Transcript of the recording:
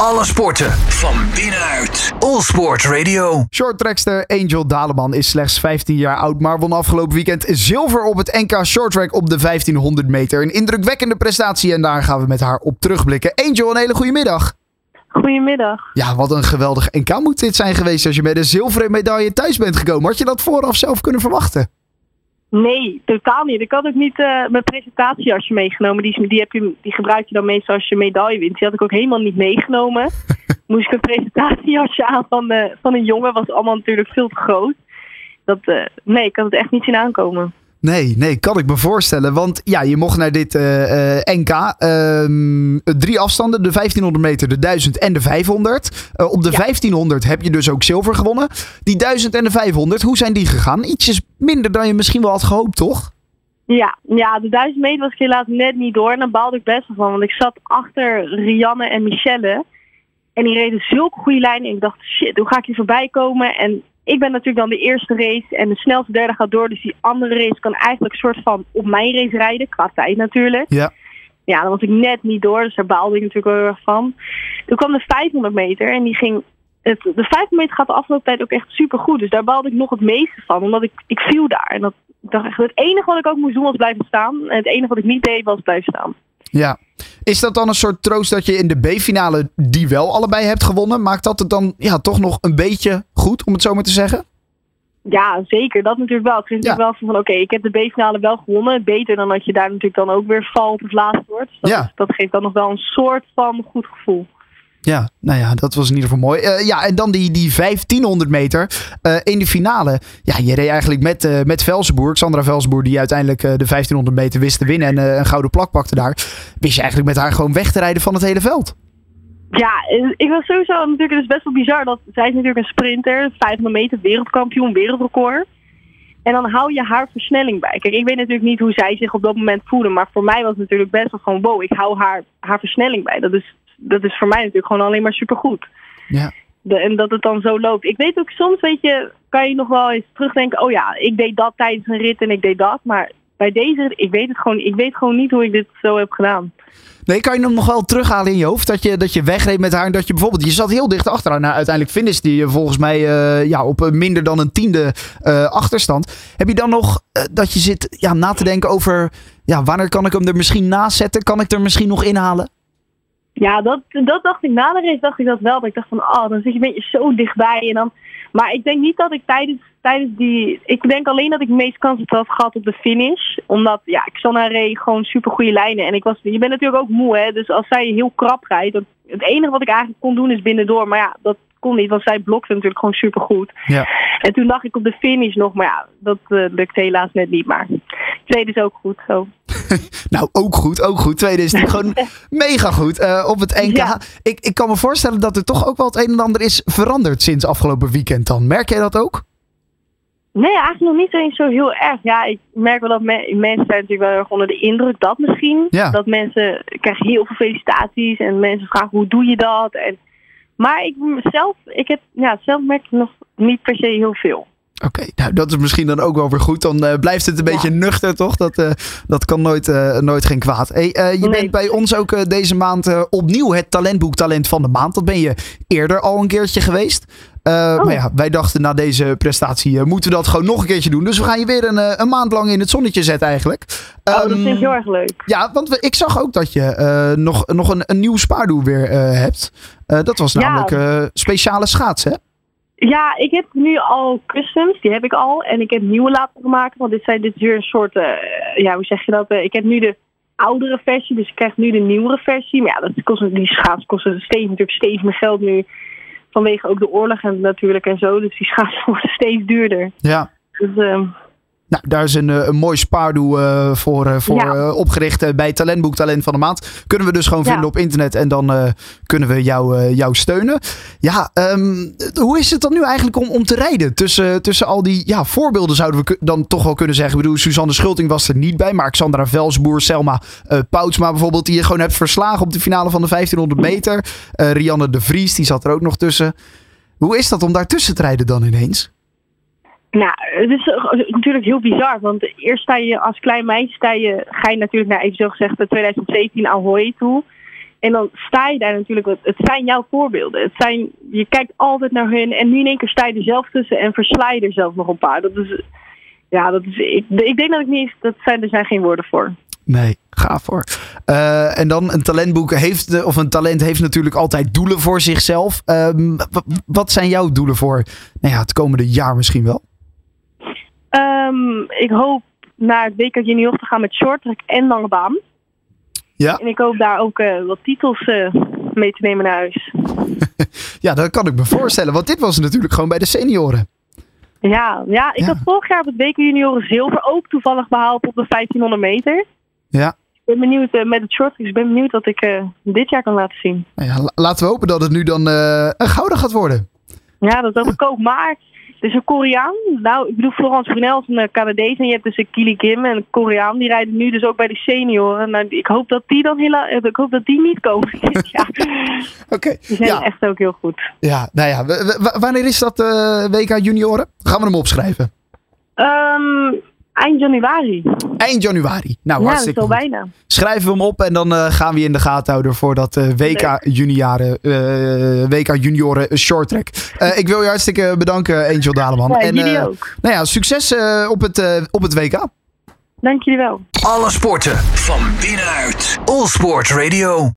Alle sporten van binnenuit. All Sport Radio. Shorttrackster Angel Daleman is slechts 15 jaar oud, maar won afgelopen weekend zilver op het NK Shorttrack op de 1500 meter. Een indrukwekkende prestatie en daar gaan we met haar op terugblikken. Angel, een hele goede middag. Goedemiddag. Ja, wat een geweldig NK moet dit zijn geweest als je met een zilveren medaille thuis bent gekomen. Had je dat vooraf zelf kunnen verwachten? Nee, totaal niet. Ik had ook niet uh, mijn presentatieasje meegenomen. Die, die, heb je, die gebruik je dan meestal als je medaille wint. Die had ik ook helemaal niet meegenomen. Moest ik een presentatieasje aan van, uh, van een jongen. Was allemaal natuurlijk veel te groot. Dat, uh, nee, ik had het echt niet zien aankomen. Nee, nee, kan ik me voorstellen. Want ja, je mocht naar dit uh, uh, NK. Uh, drie afstanden, de 1500 meter, de 1000 en de 500. Eh, op de ja. 1500 heb je dus ook zilver gewonnen. Die 1000 en de 500, hoe zijn die gegaan? Ietsjes minder dan je misschien wel had gehoopt, toch? Ja, ja, de 1000 meter was ik helaas net niet door. En daar baalde ik best wel van. Want ik zat achter Rianne en Michelle. En die reden zulke goede lijnen. En ik dacht, shit, hoe ga ik hier voorbij komen? En ik ben natuurlijk dan de eerste race en de snelste derde gaat door. Dus die andere race kan eigenlijk een soort van op mijn race rijden, qua tijd natuurlijk. Ja. Ja, dan was ik net niet door, dus daar baalde ik natuurlijk wel heel erg van. Toen kwam de 500 meter en die ging... Het, de 500 meter gaat de afgelopen tijd ook echt super goed. Dus daar baalde ik nog het meeste van, omdat ik, ik viel daar. En dat, ik dacht echt, het enige wat ik ook moest doen was blijven staan. En het enige wat ik niet deed was blijven staan. Ja. Is dat dan een soort troost dat je in de B-finale die wel allebei hebt gewonnen? Maakt dat het dan ja, toch nog een beetje goed, om het zo maar te zeggen? Ja, zeker. Dat natuurlijk wel. Is natuurlijk ja. wel van, oké, okay, ik heb de B-finale wel gewonnen. Beter dan dat je daar natuurlijk dan ook weer valt of laatst wordt. Dus dat, ja. dat geeft dan nog wel een soort van goed gevoel. Ja, nou ja, dat was in ieder geval mooi. Uh, ja, en dan die, die 1500 meter uh, in de finale. Ja, je reed eigenlijk met, uh, met Velsenboer, Sandra Velsenboer, die uiteindelijk de 1500 meter wist te winnen en een gouden plak pakte daar. Wist je eigenlijk met haar gewoon weg te rijden van het hele veld? Ja, ik was sowieso natuurlijk, het is best wel bizar dat zij is natuurlijk een sprinter, 500 meter wereldkampioen, wereldrecord. En dan hou je haar versnelling bij. Kijk, ik weet natuurlijk niet hoe zij zich op dat moment voelde, maar voor mij was het natuurlijk best wel van wow, ik hou haar, haar versnelling bij. Dat is dat is voor mij natuurlijk gewoon alleen maar supergoed. Ja. De, en dat het dan zo loopt. Ik weet ook soms, weet je, kan je nog wel eens terugdenken. Oh ja, ik deed dat tijdens een rit en ik deed dat. Maar bij deze, ik weet het gewoon, ik weet gewoon niet hoe ik dit zo heb gedaan. Nee, kan je hem nog wel terughalen in je hoofd? Dat je, dat je wegreed met haar en dat je bijvoorbeeld... Je zat heel dicht achter haar. Nou, uiteindelijk finish die je volgens mij uh, ja, op minder dan een tiende achterstand. Heb je dan nog dat je zit ja, na te denken over... Ja, wanneer kan ik hem er misschien naast zetten? Kan ik er misschien nog inhalen? Ja, dat, dat dacht ik na de race, dacht ik dat wel. Dat ik dacht van, oh, dan zit je een beetje zo dichtbij. En dan, maar ik denk niet dat ik tijdens, tijdens die... Ik denk alleen dat ik de meeste kansen had gehad op de finish. Omdat, ja, ik zat naar reed gewoon super goede lijnen. En ik was, je bent natuurlijk ook moe, hè. Dus als zij heel krap rijdt... Het enige wat ik eigenlijk kon doen is binnendoor. Maar ja, dat kon niet, want zij blokte natuurlijk gewoon super goed. Ja. En toen dacht ik op de finish nog, maar ja, dat uh, lukt helaas net niet. Maar tweede is ook goed, zo. nou, ook goed, ook goed. Tweede is gewoon mega goed uh, op het NK. Ja. Ik, ik kan me voorstellen dat er toch ook wel het een en ander is veranderd sinds afgelopen weekend dan. Merk jij dat ook? Nee, eigenlijk nog niet eens zo heel erg. Ja, ik merk wel dat me mensen zijn natuurlijk wel erg onder de indruk. Dat misschien. Ja. Dat mensen krijgen heel veel felicitaties. En mensen vragen hoe doe je dat? En, maar ik zelf, ik heb, ja, zelf merk ik nog niet per se heel veel. Oké, okay, nou dat is misschien dan ook wel weer goed. Dan uh, blijft het een ja. beetje nuchter, toch? Dat, uh, dat kan nooit, uh, nooit geen kwaad. Hey, je nee. bent bij ons ook deze maand opnieuw het talentboek Talent van de Maand. Dat ben je eerder al een keertje geweest. Oh. Maar ja, wij dachten na deze prestatie moeten we dat gewoon nog een keertje doen. Dus we gaan je weer een, een maand lang in het zonnetje zetten eigenlijk. Oh, dat vind ik heel erg leuk. Ja, want we, ik zag ook dat je nog, nog een, een nieuw spaardoel weer hebt. dat was namelijk ja. speciale schaatsen, hè? Ja, ik heb nu al customs, die heb ik al. En ik heb nieuwe laten maken, want dit zijn dit is weer een soort, uh, ja, hoe zeg je dat? Uh, ik heb nu de oudere versie, dus ik krijg nu de nieuwere versie. Maar ja, dat kost, die schaats kosten steeds, natuurlijk steeds meer geld nu. Vanwege ook de oorlog en natuurlijk en zo. Dus die schaats worden steeds duurder. Ja. Dus, uh, nou, daar is een, een mooi spaardoel uh, voor, uh, voor ja. uh, opgericht bij Talentboek Talent van de Maand. Kunnen we dus gewoon vinden op internet en dan kunnen we jou, jou steunen. Ja, um, hoe is het dan nu eigenlijk om, om te rijden? Tussen, tussen al die ja, voorbeelden zouden we dan toch wel kunnen zeggen. Ik bedoel, Suzanne Schulting was er niet bij, maar Xandra Velsboer, Selma Poutsma bijvoorbeeld, die je gewoon hebt verslagen op de finale van de 1500 meter. Rianne de Vries, die zat er ook nog tussen. Hoe is dat om daar tussen te rijden dan ineens? Nou, het is natuurlijk heel bizar. Want eerst sta je als klein meisje, sta je, ga je natuurlijk naar even zo gezegd 2017 Ahoy toe. En dan sta je daar natuurlijk, het zijn jouw voorbeelden. Het zijn, je kijkt altijd naar hun en nu in één keer sta je er zelf tussen en versla je er zelf nog een paar. Dat is, ja, dat is, ik, ik denk dat ik niet, dat zijn, er zijn geen woorden voor. Nee, gaaf voor. Uh, en dan een talentboek heeft, of een talent heeft natuurlijk altijd doelen voor zichzelf. Um, wat zijn jouw doelen voor nou ja, het komende jaar misschien wel? Um, ik hoop naar het WK Junior te gaan met shorttrack en lange baan. Ja. En ik hoop daar ook uh, wat titels uh, mee te nemen naar huis. ja, dat kan ik me voorstellen. Want dit was natuurlijk gewoon bij de senioren. Ja, ja ik Ja. had vorig jaar op het WK Junioren zilver ook toevallig behaald op de 1500 meter. Ja. Ik ben benieuwd eh, met het short. Dus ik ben benieuwd wat ik eh, dit jaar kan laten zien. Nou ja, la- laten we hopen dat het nu dan eh, een gouden gaat worden. Ja, dat hoop ik ook. Maar is een Koreaan. Nou, ik bedoel Florence Brunel is een eh, Canadees. En je hebt dus een Kili Kim en een Koreaan. Die rijden nu dus ook bij de senioren. Nou, ik hoop dat die dan hela- eh, ik hoop dat die niet komen. ja, Oké. die zijn Ja, echt ook heel goed. ja, nou ja. wanneer is dat eh, WK junioren? Gaan we hem opschrijven? Ehm, eind januari. Eind januari. Nou, ja, is hartstikke goed. bijna. Schrijven we hem op en dan eh, gaan we je in de gaten houden voor dat eh, WK, junioren, eh, WK junioren short track. Eh, ik wil je hartstikke bedanken, Angel Daleman. Ja, en jullie eh, ook. nou ja, succes eh, op, het, eh, op het WK. Dank jullie wel. Alle sporten van binnenuit. All Sport Radio.